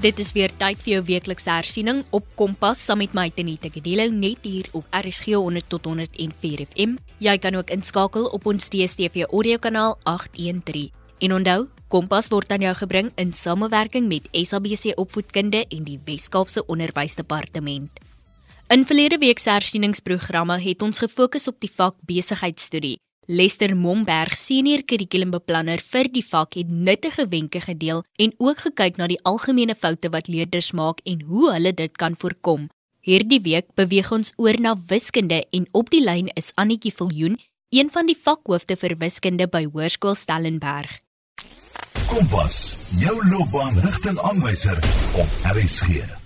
Dit is weer tyd vir jou weeklikse hersiening op Kompas saam met my Tenita Gedelo net hier op RSG 100 tot 104 FM. Jy kan ook inskakel op ons DStv audiokanaal 813. En onthou, Kompas word aan jou gebring in samewerking met SABC Opvoedkunde en die Wes-Kaapse Onderwysdepartement. In verlede week se hersieningsprogramme het ons gefokus op die vak besigheidstudie. Lester Momberg, senior kurrikulumbeplanner vir die vak, het nuttige wenke gedeel en ook gekyk na die algemene foute wat leerders maak en hoe hulle dit kan voorkom. Hierdie week beweeg ons oor na wiskunde en op die lyn is Annetjie Viljoen, een van die vakhoofde vir wiskunde by Hoërskool Stellenberg. Kompas, jou loopbaanrigtingaanwyser op RSG.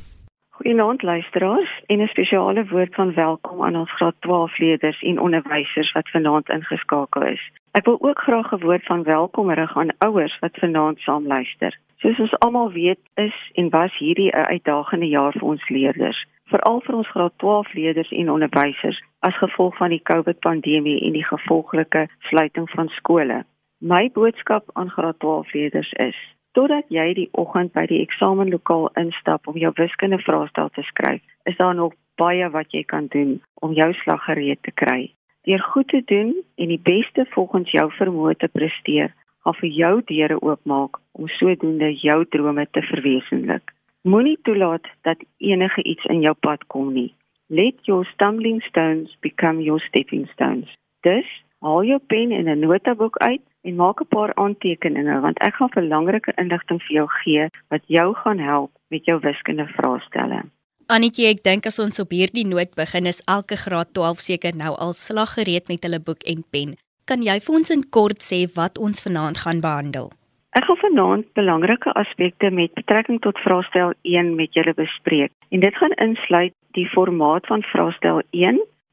Goeienaand luisteraars en 'n spesiale woord van welkom aan ons graad 12 leerders en onderwysers wat vanaand ingeskakel is. Ek wil ook graag 'n woord van welkom rig aan ouers wat vanaand saam luister. Soos ons almal weet, is en was hierdie 'n uitdagende jaar vir ons leerders, veral vir ons graad 12 leerders en onderwysers as gevolg van die COVID-pandemie en die gevolglike sluiting van skole. My boodskap aan graad 12 leerders is: totdat jy die oggend by die eksamenlokaal instap om jou wiskunde vraestel te skryf, is daar nog baie wat jy kan doen om jou slag gereed te kry. Deur goed te doen en die beste volgens jou vermoë te presteer, gaan vir jou deure oopmaak om sodoende jou drome te verwesenlik. Moenie toelaat dat enige iets in jou pad kom nie. Let your stumbling stones become your stepping stones. Dus, haal jou pen en 'n notaboek uit en maak 'n paar aantekeninge want ek gaan belangrike inligting vir jou gee wat jou gaan help met jou wiskunde vraestelle. Annetjie, ek dink as ons op hierdie noot begin is elke graad 12 seker nou al slaggereed met hulle boek en pen. Kan jy vir ons in kort sê wat ons vanaand gaan behandel? Ek gaan vanaand belangrike aspekte met betrekking tot vraestel 1 met julle bespreek. En dit gaan insluit die formaat van vraestel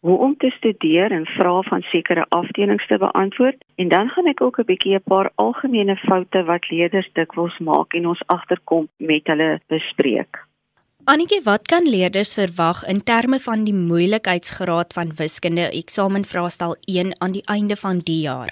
hoe om te studeer en vrae van sekere afdelings te beantwoord en dan gaan ek ook 'n bietjie 'n paar algemene foute wat leerders dikwels maak en ons agterkom met hulle bespreek. Annetjie, wat kan leerders verwag in terme van die moeilikheidsgraad van wiskunde eksamenvraestel 1 aan die einde van die jaar?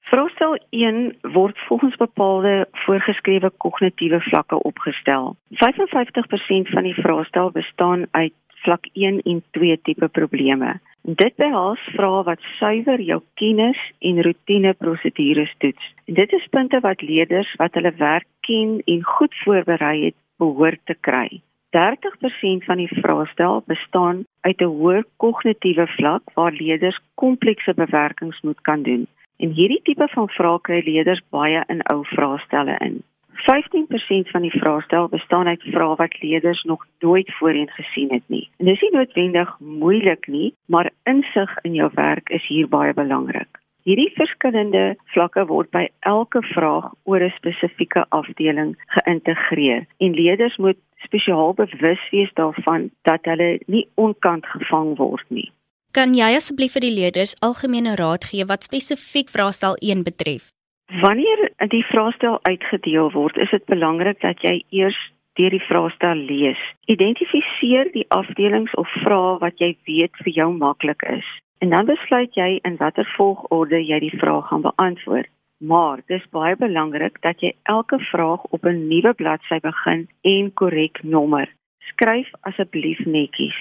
Vraestel 1 word volgens bepaalde voorgeskrewe kognitiewe vlakke opgestel. 55% van die vraestel bestaan uit vlak 1 en 2 tipe probleme. Dit behels vrae wat suiwer jou kennis en rotine prosedures toets. En dit is punte wat leerders wat hulle werk ken en goed voorberei het, behoort te kry. 30% van die vraestel bestaan uit 'n hoë kognitiewe vlak waar leerders komplekse bewerkings moet kan doen. En hierdie tipe van vrae kry leerders baie in ou vraestelle in. 15% van die vraestel bestaan uit vrae wat leerders nog nooit voorheen gesien het nie. En dis nie noodwendig moeilik nie, maar insig in jou werk is hier baie belangrik. Hierdie verskillende vlakke word by elke vraag oor 'n spesifieke afdeling geïntegreer en leerders moet spesiaal bewus wees daarvan dat hulle nie onkant gevang word nie. Kan jy asseblief vir die leerders algemene raad gee wat spesifiek vraestel 1 betref? Wanneer die vraestel uitgedeel word, is dit belangrik dat jy eers deur die vraestel lees. Identifiseer die afdelings of vrae wat jy weet vir jou maklik is. En dan besluit jy in watter volgorde jy die vraag gaan beantwoord. Maar dis baie belangrik dat jy elke vraag op 'n nuwe bladsy begin en korrek nommer. Skryf asseblief netjies.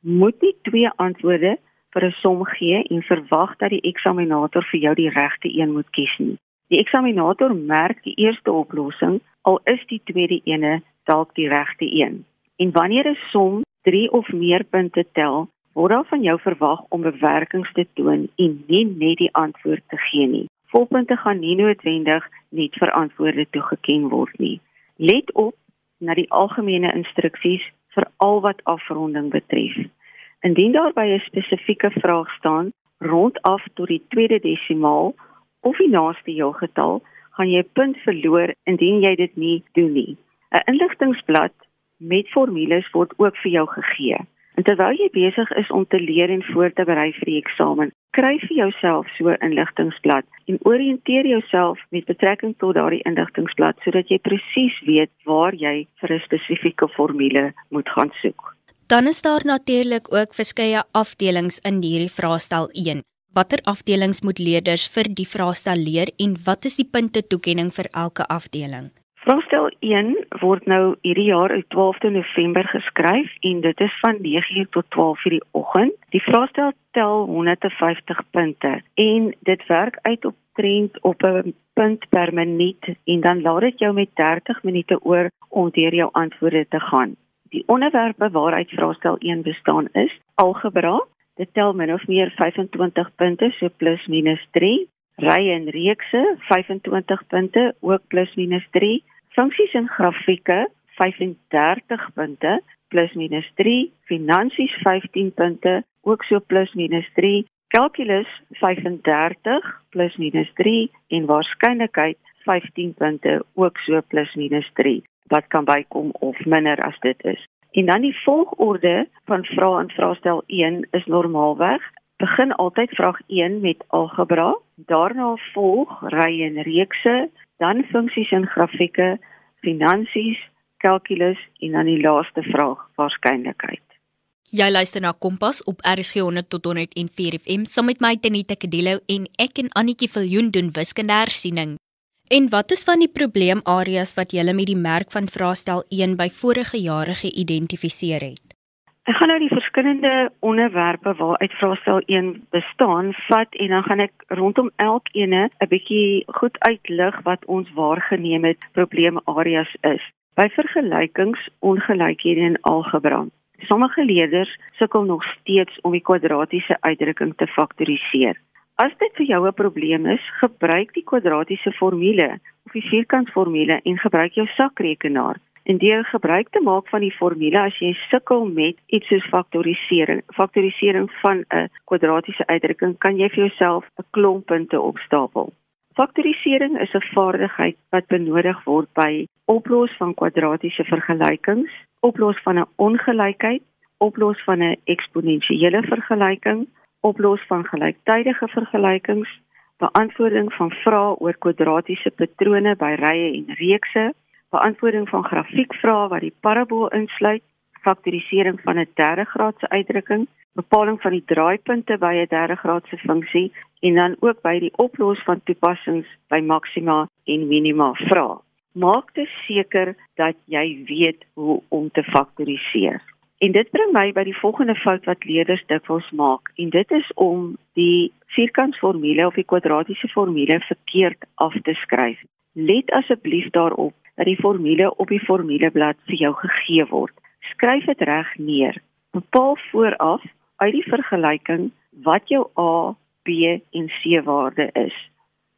Moet nie twee antwoorde vir 'n som gee en verwag dat die eksaminator vir jou die regte een moet kies nie. Die eksaminator merk die eerste oplossing al is die tweede ene dalk die regte een. En wanneer 'n som 3 of meer punte tel, word daar van jou verwag om bewerkings te toon en nie net die antwoord te gee nie. Volpunte gaan nie noodwendig net vir antwoorde toegeken word nie. Let op na die algemene instruksies vir al wat afronding betref. Indien daar by 'n spesifieke vraag staan rondaf tot die tweede desimaal of die naaste heelgetal, gaan jy 'n punt verloor indien jy dit nie doen nie. 'n Inligtingblad met formules word ook vir jou gegee. En terwyl jy besig is om te leer en voor te berei vir die eksamen, kry vir jouself so 'n inligtingblad en oriënteer jouself met betrekking tot daardie inligtingblad sodat jy presies weet waar jy vir 'n spesifieke formule moet gaan soek. Dan is daar natuurlik ook verskeie afdelings in hierdie vraestel 1. Watter afdelings moet leerders vir die vraestel leer en wat is die punte toekenning vir elke afdeling? Vraestel 1 word nou hierdie jaar op 12de November geskryf en dit is van 9:00 tot 12:00 die oggend. Die vraestel tel 150 punte en dit werk uit op trend op 'n punt per minuut en dan laat dit jou met 30 minute oor om deur jou antwoorde te gaan. Die onderwerpe waaruit vraestel 1 bestaan is algebra. Dit tel min of meer 25 punte, so plus minus 3. Rye en reekse 25 punte, ook plus minus 3 funksies en grafieke 35 punte plus minus 3, finansies 15 punte, ook so plus minus 3, kalkulus 35 plus minus 3 en waarskynlikheid 15 punte, ook so plus minus 3 wat kan bykom of minder as dit is. En dan die volgorde van vrae in vraestel 1 is normaalweg begin altyd vraag 1 met algebra, daarna volg ry en reekse, dan funksies en grafieke, finansies, kalkulus en dan die laaste vraag, waarskynlikheid. Jy luister na Kompas op RSG 100 tot 104 FM saam met my Tenita Kadelo en ek en Annetjie Viljoen doen wiskunde hersiening. En wat is van die probleemareas wat jy met die merk van vraestel 1 by vorige jare geïdentifiseer het? Ek gaan nou die verskillende onderwerpe waaruit vraestel 1 bestaan vat en dan gaan ek rondom elkeene 'n bietjie goed uitlig wat ons waargeneem het probleemareas is. By vergelykings ongelykhede in algebra. Sommige leerders sukkel nog steeds om die kwadratiese uitdrukking te faktoriseer. As dit vir jou 'n probleem is, gebruik die kwadratiese formule of die vierkantsformule en gebruik jou sakrekenaar. En deur gebruik te maak van die formule as jy sukkel met iets soos faktorisering, faktorisering van 'n kwadratiese uitdrukking, kan jy vir jouself 'n klomp punte opstapel. Faktorisering is 'n vaardigheid wat benodig word by oplos van kwadratiese vergelykings, oplos van 'n ongelykheid, oplos van 'n eksponensiële vergelyking, oplos van gelyktydige vergelykings, beantwoording van vrae oor kwadratiese patrone by rye en reekse beantwoording van grafiekvrae wat die parabool insluit, faktorisering van 'n derde graadse uitdrukking, bepaling van die draaipunte by 'n derde graadse funksie en dan ook by die oplos van toepassings by maksima en minima vrae. Maak dit seker dat jy weet hoe om te faktoriseer. En dit bring my by die volgende fout wat leerders dikwels maak en dit is om die vierkantsformule of die kwadratiese formule verkeerd af te skryf. Let asseblief daarop dat die formule op die formuleblad vir jou gegee word. Skryf dit reg neer. Bepaal vooraf uit die vergelyking wat jou A, B en C waarde is.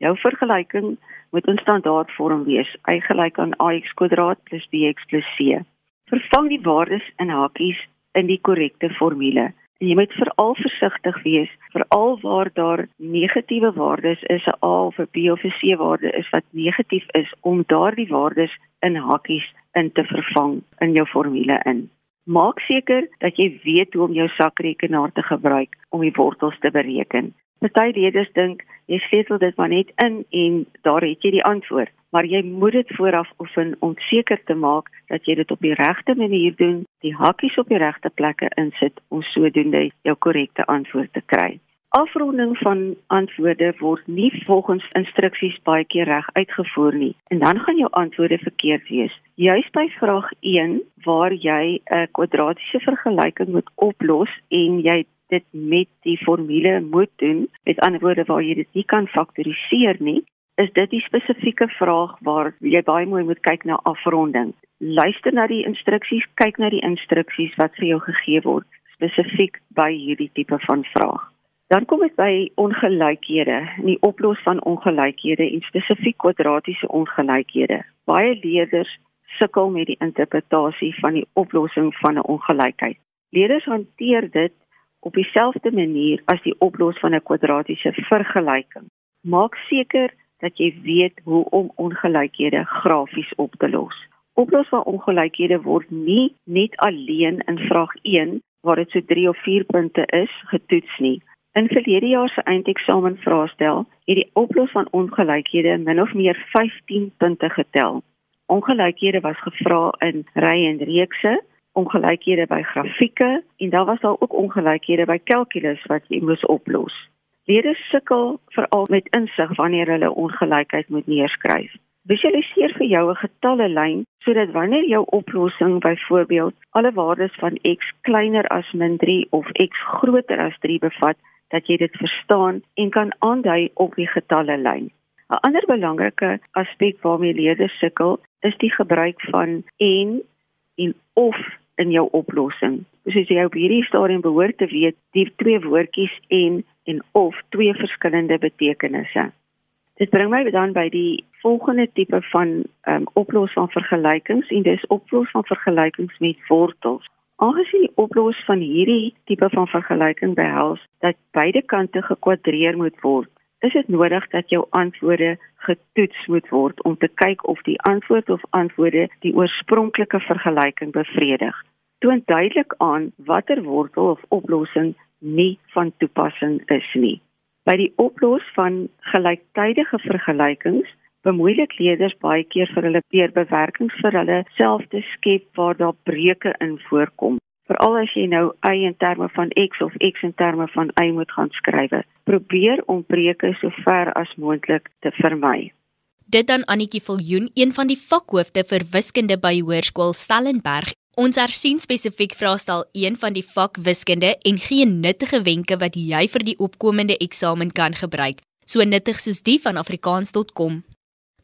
Jou vergelyking moet in standaardvorm wees, y gelyk aan ax kwadraat plus bx plus c. Vervang die waardes in hakies in die korrekte formule. En jy moet veral versigtig wees veral waar daar negatiewe waardes is 'n A of 'n B of 'n C waarde is wat negatief is om daardie waardes in hakkies in te vervang in jou formule in. Maak seker dat jy weet hoe om jou sakrekenaar te gebruik om die wortels te bereken. Party leerders dink jy sleutel dit maar net in en daar het jy die antwoord, maar jy moet dit vooraf oefen om seker te maak dat jy dit op die regte manier doen, die hakkies op die regte plekke insit om sodoende jou korrekte antwoord te kry. Afronding van antwoorde word nie volgens instruksies baie keer reg uitgevoer nie en dan gaan jou antwoorde verkeerd wees. Juist by vraag 1 waar jy 'n kwadratiese vergelyking moet oplos en jy dit met die formule moet doen, met ander woorde waar jy dit nie kan faktoriseer nie, is dit die spesifieke vraag waar jy baie mooi moet kyk na afronding. Luister na die instruksies, kyk na die instruksies wat vir jou gegee word spesifiek by hierdie tipe van vraag. Dan kom dit by ongelykhede, die oplos van ongelykhede en spesifiek kwadratiese ongelykhede. Baie leerders sukkel met die interpretasie van die oplossing van 'n ongelykheid. Leerders hanteer dit op dieselfde manier as die oplos van 'n kwadratiese vergelyking. Maak seker dat jy weet hoe om ongelykhede grafies op te los. Oplos van ongelykhede word nie net alleen in vraag 1 waar dit so 3 of 4 punte is getoets nie. In verlede jaar se eindeksamen vraestel het die oplos van ongelykhede min of meer 15 punte getel. Ongelykhede was gevra in rye en reekse ongelykhede by grafieke en daar was daar ook ongelykhede by kalkulus wat jy moes oplos. Leerders sukkel veral met insig wanneer hulle ongelykheid moet neerskryf. Visualiseer vir jou 'n getallelyn sodat wanneer jou oplossing byvoorbeeld alle waardes van x kleiner as -3 of x groter as 3 bevat, dat jy dit verstaan en kan aandui op die getallelyn. 'n Ander belangrike aspek waarmee leerders sukkel, is die gebruik van en en of in jou oplossing. Soos jy op hierdie stadium behoort te weet, die twee woordjies en en of twee verskillende betekenisse. Dit bring my dan by die volgende tipe van ehm um, oplos van vergelykings en dis oplos van vergelykings met wortels. Aangesien die oplos van hierdie tipe van vergelyking behels dat beide kante gekwadreer moet word, is dit nodig dat jou antwoorde getoets moet word om te kyk of die antwoord of antwoorde die oorspronklike vergelyking bevredig. Toon duidelik aan watter wortel of oplossing nie van toepassing is nie. By die oplos van gelyktydige vergelykings bemoeilik leerders baie keer vir hulle peerbewerkings vir hulle self te skep waar daar breuke in voorkom. Veral as jy nou y in terme van x of x in terme van y moet gaan skryf. Probeer om breuke so ver as moontlik te vermy. Dit dan Annetjie Viljoen, een van die vakhoofde vir wiskunde by Hoërskool Stellenberg Ons hersien spesifiek vraestel 1 van die vak wiskunde en gee nuttige wenke wat jy vir die opkomende eksamen kan gebruik, so nuttig soos die van afrikaans.com.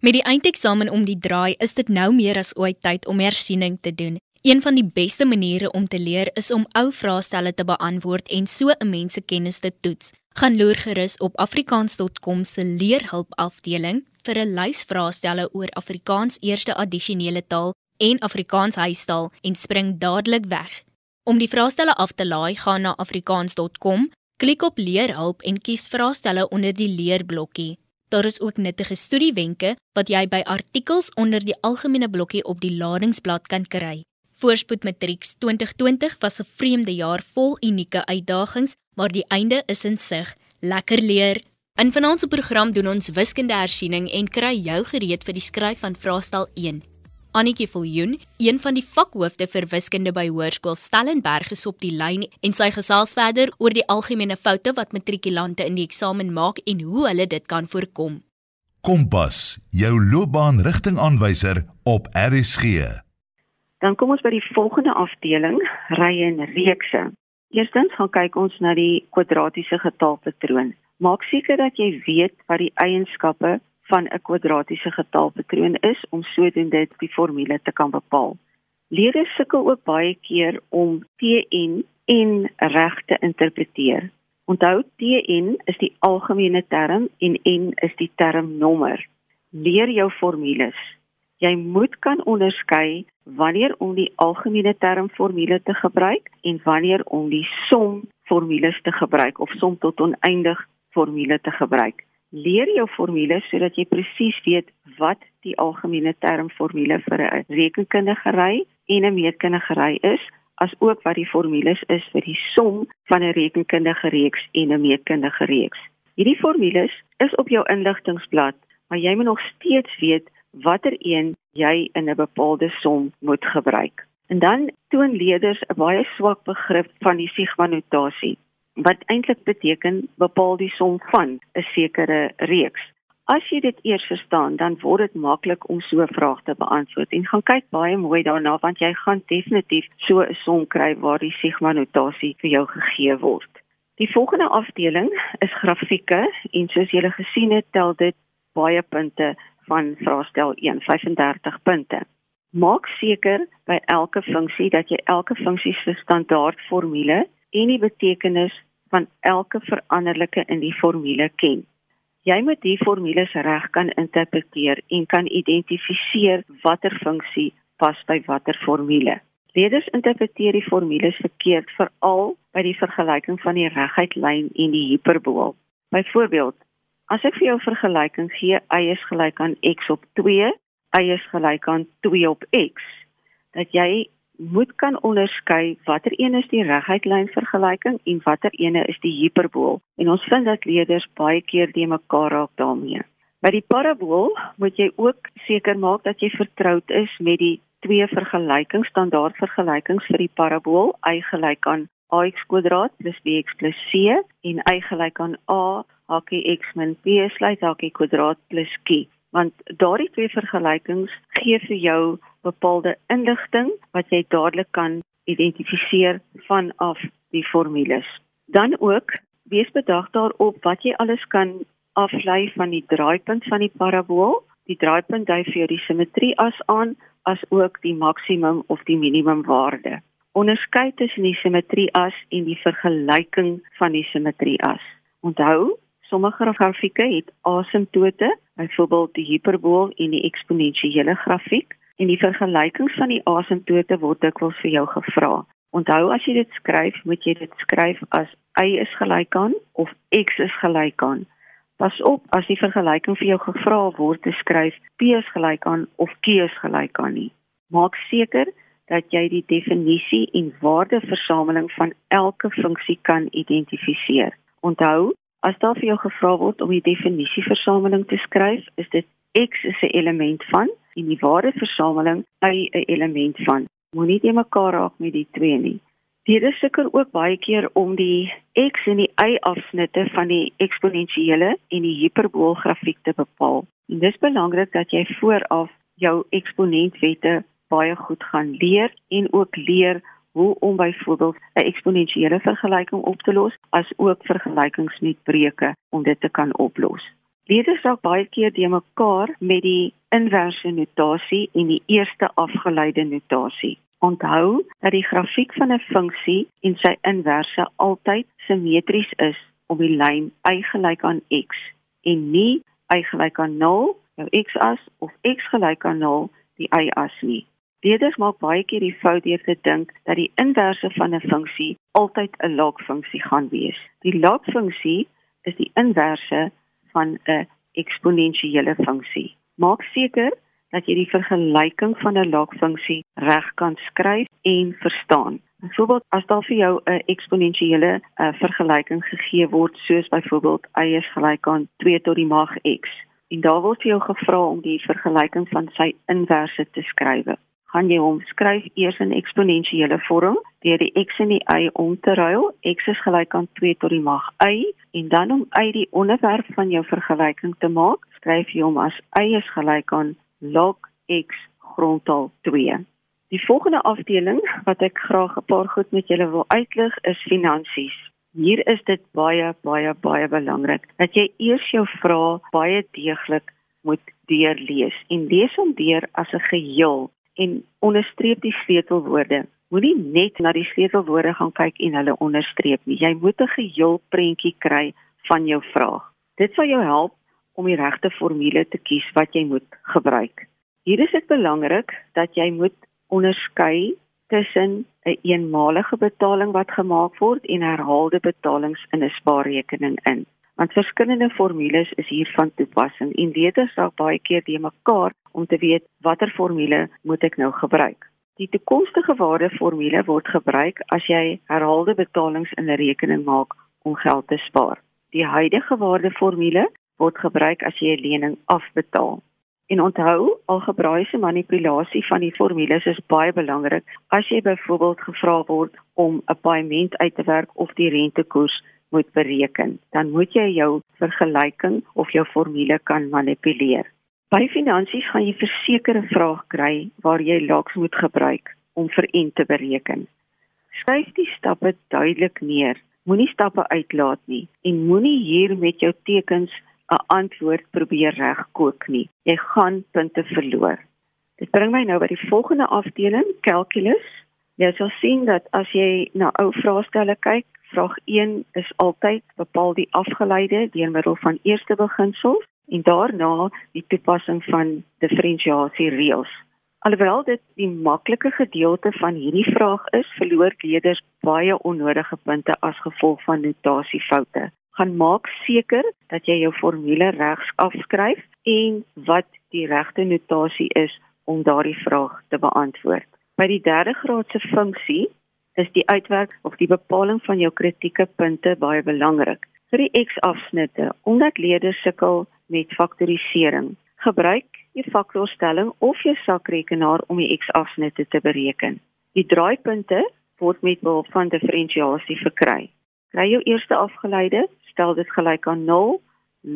Met die eindeksamen om die draai, is dit nou meer as ooit tyd om hersiening te doen. Een van die beste maniere om te leer is om ou vraestelle te beantwoord en so 'n mens se kennis te toets. Gaan loer gerus op afrikaans.com se leerhulp afdeling vir 'n lys vraestelle oor Afrikaans eerste addisionele taal en Afrikaans huistaal en spring dadelik weg. Om die vraestelle af te laai, gaan na afrikaans.com, klik op leerhulp en kies vraestelle onder die leerblokkie. Daar is ook nuttige studiewenke wat jy by artikels onder die algemene blokkie op die ladingsblad kan kry. Voorspoed Matrieks 2020 was 'n vreemde jaar vol unieke uitdagings, maar die einde is in sig. Lekker leer. In vanaand se program doen ons wiskunde hersiening en kry jou gereed vir die skryf van vraestel 1. Annetjie Viljoen, een van die vakhoofde vir wiskunde by Hoërskool Stellenberg is op die lyn en sy gesels verder oor die algemene foute wat matrikulante in die eksamen maak en hoe hulle dit kan voorkom. Kompas, jou loopbaanrigtingaanwyser op RSG. Dan kom ons by die volgende afdeling, rye en reekse. Eerstens gaan kyk ons na die kwadratiese getalpatroon. Maak seker dat jy weet wat die eienskappe van 'n kwadratiese getalpatroon is om sodoende die formule te kan bepaal. Leerders sukkel ook baie keer om Tn en reg te interpreteer. Onthou Tn is die algemene term en n is die termnommer. Leer jou formules. Jy moet kan onderskei wanneer om die algemene term formule te gebruik en wanneer om die som formules te gebruik of som tot oneindig formule te gebruik leer jou formules sodat jy presies weet wat die algemene term formule vir 'n rekenkundige ry en 'n meetkundige ry is, asook wat die formules is vir die som van 'n rekenkundige reeks en 'n meetkundige reeks. Hierdie formules is op jou inligtingblad, maar jy moet nog steeds weet watter een jy in 'n bepaalde som moet gebruik. En dan toon leerders 'n baie swak begrip van die sigma-notasie wat eintlik beteken bepaal die som van 'n sekere reeks. As jy dit eers verstaan, dan word dit maklik om so 'n vraag te beantwoord. En gaan kyk baie mooi daarna want jy gaan definitief so 'n som kry waar die sigma notasie vir jou gegee word. Die volgende afdeling is grafieke en soos julle gesien het, tel dit baie punte van vraestel 1, 35 punte. Maak seker by elke funksie dat jy elke funksie se standaard formule en die betekenis van elke veranderlike in die formule ken. Jy moet die formules reg kan interpreteer en kan identifiseer watter funksie pas by watter formule. Leerders interpreteer die formules verkeerd veral by die vergelyking van die reguit lyn en die hiperbool. Byvoorbeeld, as ek vir jou vergelyking gee y is gelyk aan x op 2, y is gelyk aan 2 op x, dat jy moet kan onderskei watter een is die reguitlyn vergelyking en watter ene is die hiperbool. En ons vind dat leerders baie keer die mekaar raak daarmee. By die parabool moet jy ook seker maak dat jy vertroud is met die twee vergelykings, standaard vergelykings vir die parabool, y gelyk aan ax kwadraat plus bx plus c en y gelyk aan a hakie x min b sluit hakie kwadraat plus q. want daardie twee vergelykings gee vir jou bepaalde inligting wat jy dadelik kan identifiseer vanaf die formules. Dan ook wees bedag daarop wat jy alles kan aflei van die draaipunt van die parabool. Die draaipunt dui vir jou die simmetrie as aan as ook die maksimum of die minimum waarde. Onderskei tussen die simmetrie as en die vergelyking van die simmetrie as. Onthou, sommige grafieke het asymptote, byvoorbeeld die hiperbool en die eksponensiële grafiek, en die vergelykings van die asymptote word dikwels vir jou gevra. Onthou as jy dit skryf, moet jy dit skryf as y is gelyk aan of x is gelyk aan. Pas op as die vergelyking vir jou gevra word te skryf p is gelyk aan of q is gelyk aan nie. Maak seker dat jy die definisie en waardeversameling van elke funksie kan identifiseer. Onthou, as daar vir jou gevra word om die definisieversameling te skryf, is dit x is 'n element van en die waardeversameling y 'n element van moenie te mekaar raak met die twee nie. Dit is seker ook baie keer om die x en die y afsnitte van die eksponensiële en die hiperboolgrafiek te bepaal. En dis belangrik dat jy vooraf jou eksponentwette baie goed gaan leer en ook leer hoe om byvoorbeeld 'n eksponensiële vergelyking op te los as ook vergelykings met breuke om dit te kan oplos. Leerders raak baie keer de mekaar met die inverse notasie en die eerste afgeleide notasie. Onthou dat die grafiek van 'n funksie en sy inverse altyd simmetries is op die lyn y gelyk aan x en nie y gelyk aan 0, jou x-as of x gelyk aan 0, die y-as nie. Leerders maak baie keer die fout deur te dink dat die inverse van 'n funksie altyd 'n log-funksie gaan wees. Die log-funksie is die inverse van 'n eksponensiële funksie. Maak seker dat jy die vergelyking van 'n log-funksie reg kan skryf en verstaan. Byvoorbeeld as daar vir jou 'n eksponensiële uh, vergelyking gegee word soos byvoorbeeld y is gelyk aan 2 tot die mag x en daar word vir jou gevra om die vergelyking van sy inverse te skryf. Gaan jy hom skryf eers in eksponensiële vorm deur die x en die y om te ruil. x is gelyk aan 2 tot die mag y en dan om uit die onderwerp van jou vergelyking te maak, skryf jy hom as y is gelyk aan log x grondtal 2. Die volgende afdeling wat ek graag 'n paar goed met julle wil uitlig is finansies. Hier is dit baie baie baie belangrik dat jy eers jou vrae baie deeglik moet deurlees en lees hom deur as 'n geheel en onderstreep die sleutelwoorde. Moenie net na die sleutelwoorde gaan kyk en hulle onderstreep nie. Jy moet 'n geheel prentjie kry van jou vraag. Dit sal jou help om die regte formule te kies wat jy moet gebruik. Hier is dit belangrik dat jy moet onderskei tussen 'n een eenmalige betaling wat gemaak word en herhaalde betalings in 'n spaarrekening in. Want verskillende formules is hier van toepassing en leerders raak baie keer die mekaar om te weet watter formule moet ek nou gebruik. Die toekomstige waarde formule word gebruik as jy herhaalde betalings in 'n rekening maak om geld te spaar. Die huidige waarde formule word gebruik as jy 'n lening afbetaal. En onthou, algebraïese manipulasie van die formules is baie belangrik as jy byvoorbeeld gevra word om 'n paaiement uit te werk of die rentekoers moet bereken. Dan moet jy jou vergelyking of jou formule kan manipuleer. By finansies gaan jy verseker 'n vraag kry waar jy logs moet gebruik om vir en te bereken. Skryf die stappe duidelik neer. Moenie stappe uitlaat nie en moenie hier met jou tekens 'n antwoord probeer regkook nie. Jy gaan punte verloor. Dit bring my nou by die volgende afdeling, calculus. Jy sal sien dat as jy na ou vraestelle kyk, vraag 1 is altyd bepaal die afgeleide deur middel van eerste beginsels en daarna die toepassing van diferensiasie reëls. Alhoewel dit die maklike gedeelte van hierdie vraag is, verloor leerders baie onnodige punte as gevolg van notasiefoute gaan maak seker dat jy jou formule regs afskryf en wat die regte notasie is om daardie vraag te beantwoord. By die derde graadse funksie is die uitwerk of die bepaling van jou kritieke punte baie belangrik. Vir die x-afsnitte, omdat leerders sukkel met faktorisering, gebruik jy faktorstelling of jou sakrekenaar om die x-afsnitte te bereken. Die draaipunte word met behulp van diferensiasie verkry. Kry jou eerste afgeleide, stel dit gelyk aan 0,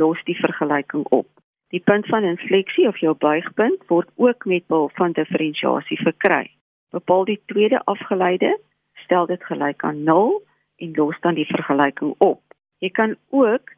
los die vergelyking op. Die punt van infleksie of jou buigpunt word ook met behulp van diferensiasie verkry. Bepaal die tweede afgeleide, stel dit gelyk aan 0 en los dan die vergelyking op. Jy kan ook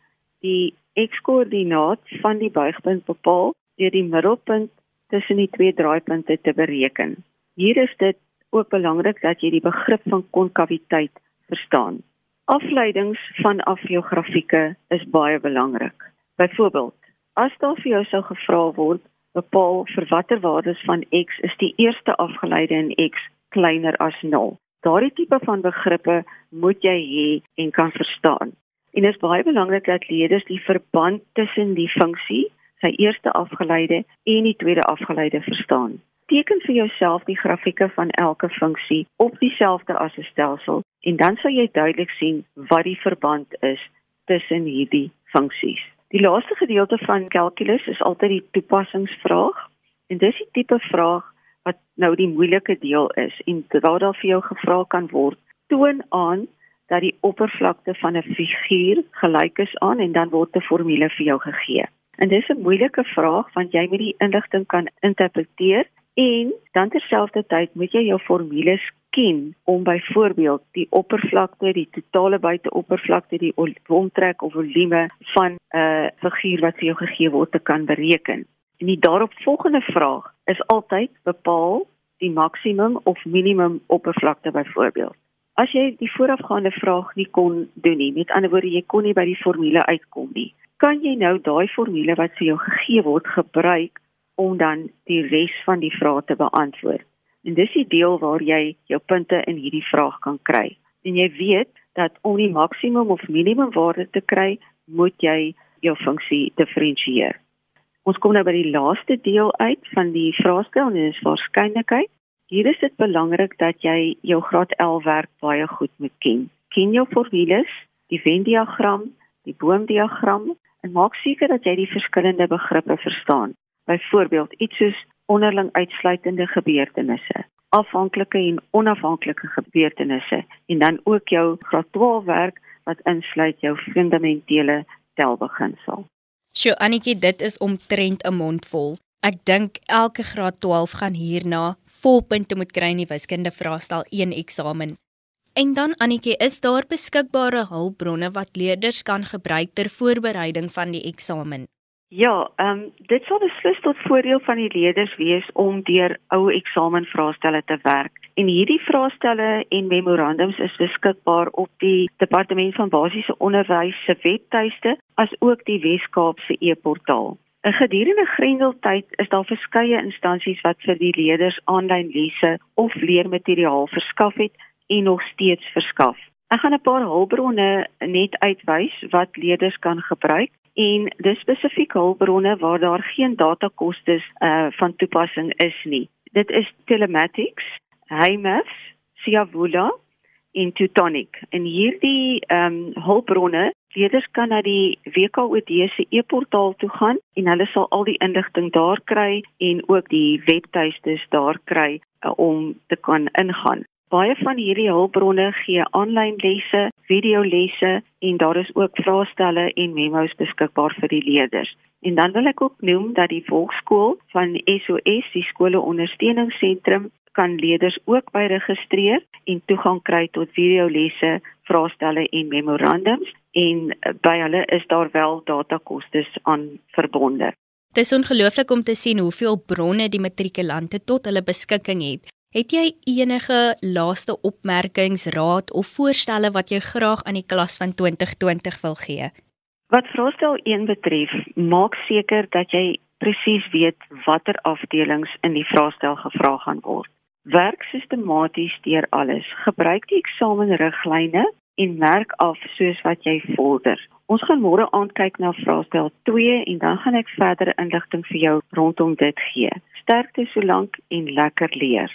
die x-koördinaat van die buigpunt bepaal deur die middelpunt tussen die twee draaipunte te bereken. Hier is dit ook belangrik dat jy die begrip van konkaviteit verstaan. Afleidings van afgeografieke is baie belangrik. Byvoorbeeld, as daar vir jou sou gevra word, bepaal vir watter waardes van x is die eerste afgeleide in x kleiner as 0. Daardie tipe van begrippe moet jy hê en kan verstaan. En dit is baie belangrik dat leerders die verband tussen die funksie, sy eerste afgeleide en die tweede afgeleide verstaan teken vir jouself die grafieke van elke funksie op dieselfde as 'n stelsel en dan sal jy duidelik sien wat die verband is tussen hierdie funksies. Die laaste gedeelte van kalkulus is altyd die toepassingsvraag en dis die tipe vraag wat nou die moeilike deel is en waar daar vir jou gevra kan word toon aan dat die oppervlakte van 'n figuur gelyk is aan en dan word 'n formule vir jou gegee. En dis 'n moeilike vraag want jy moet die inligting kan interpreteer En dan terselfdertyd moet jy jou formules ken om byvoorbeeld die oppervlakte, die totale buiteoppervlakte, die omtrek of volume van 'n uh, figuur wat vir jou gegee word te kan bereken. En die daaropvolgende vraag is altyd bepaal die maksimum of minimum oppervlakte byvoorbeeld. As jy die voorafgaande vraag nie kon doen nie, met ander woorde jy kon nie by die formule uitkom nie, kan jy nou daai formule wat vir jou gegee word gebruik om dan die res van die vrae te beantwoord. En dis die deel waar jy jou punte in hierdie vraag kan kry. En jy weet dat om die maksimum of minimum waarde te kry, moet jy jou funksie diferensieer. Ons kom nou by die laaste deel uit van die vraestel en dit is waarskynlikheid. Hier is dit belangrik dat jy jou graad L werk baie goed moet ken. Ken jou formules, die Venn-diagram, die boomdiagram en maak seker dat jy die verskillende begrippe verstaan byvoorbeeld iets soos onderling uitsluitende gebeurtenisse afhanklike en onafhanklike gebeurtenisse en dan ook jou graad 12 werk wat insluit jou fundamentele telbeginsel. Sjoe Annetjie, dit is omtrent 'n mond vol. Ek dink elke graad 12 gaan hierna volpunte moet kry in die wiskunde vraestel 1 eksamen. En dan Annetjie, is daar beskikbare hulpbronne wat leerders kan gebruik ter voorbereiding van die eksamen? Ja, ehm um, dit sal beslis tot voordeel van die leerders wees om deur ou eksamenvraestelle te werk. En hierdie vraestelle en memorandums is beskikbaar op die Departement van Basiese Onderwys se webtuiste as ook die Wes-Kaapse e-portaal. In gedurende Grendeltyd is daar verskeie instansies wat vir die leerders aanlyn lesse of leermateriaal verskaf het en nog steeds verskaf. Ek gaan 'n paar hulpbronne net uitwys wat leerders kan gebruik en dis spesifiek hulpbronne waar daar geen datakostes uh van toepassing is nie. Dit is Telematics, HiMaths, Siavula en Teutonic. En hierdie ehm um, hulpbronne, leerders kan na die WKOD se e-portaal toe gaan en hulle sal al die inligting daar kry en ook die webtuistes daar kry uh, om te kan ingaan. Baie van hierdie hulpbronne gee aanlyn lesse, videolesse en daar is ook vraestelle en memos beskikbaar vir die leerders. En dan wil ek ook noem dat die volkskool van SOS, die skole ondersteuningsentrum, kan leerders ook by registreer en toegang kry tot videolesse, vraestelle en memorandums en by hulle is daar wel datakostes aan verbonde. Dit is ongelooflik om te sien hoeveel bronne die matrikulante tot hulle beskikking het. Het jy enige laaste opmerkings, raad of voorstelle wat jy graag aan die klas van 2020 wil gee? Wat vraestel 1 betref, maak seker dat jy presies weet watter afdelings in die vraestel gevra gaan word. Werk sistematies deur alles. Gebruik die eksamenriglyne en merk af soos wat jy vorder. Ons gaan môre aand kyk na vraestel 2 en dan gaan ek verdere inligting vir jou rondom dit gee. Sterkte solank en lekker leer.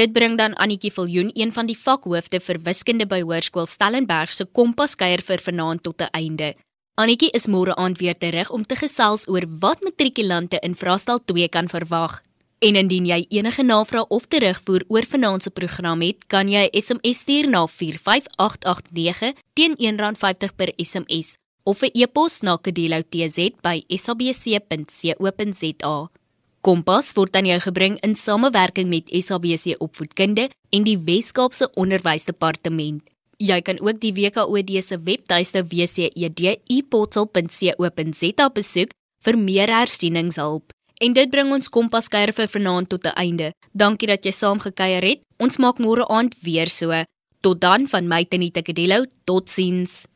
Dit bring dan Annetjie Viljoen, een van die vakhoofde vir wiskunde by Hoërskool Stellenberg se kompaskuier vir vanaand tot 'n einde. Annetjie is môre aand weer terug om te gesels oor wat matrikulante in vraestel 2 kan verwag. En indien jy enige navrae of terugvoer oor vanaand se program het, kan jy SMS stuur na 45889 teen R1.50 per SMS of 'n e-pos na kedeloutz@sabc.co.za. Kompas word aan jou gebring in samewerking met SABC Opvoedkunde en die Wes-Kaapse Onderwysdepartement. Jy kan ook die WKOD se webtuiste wced.eportal.co.za besoek vir meer hersieningshulp. En dit bring ons Kompas kuier vir vanaand tot 'n einde. Dankie dat jy saam gekuier het. Ons maak môre aand weer so. Tot dan van my Tenita Kadello. Totsiens.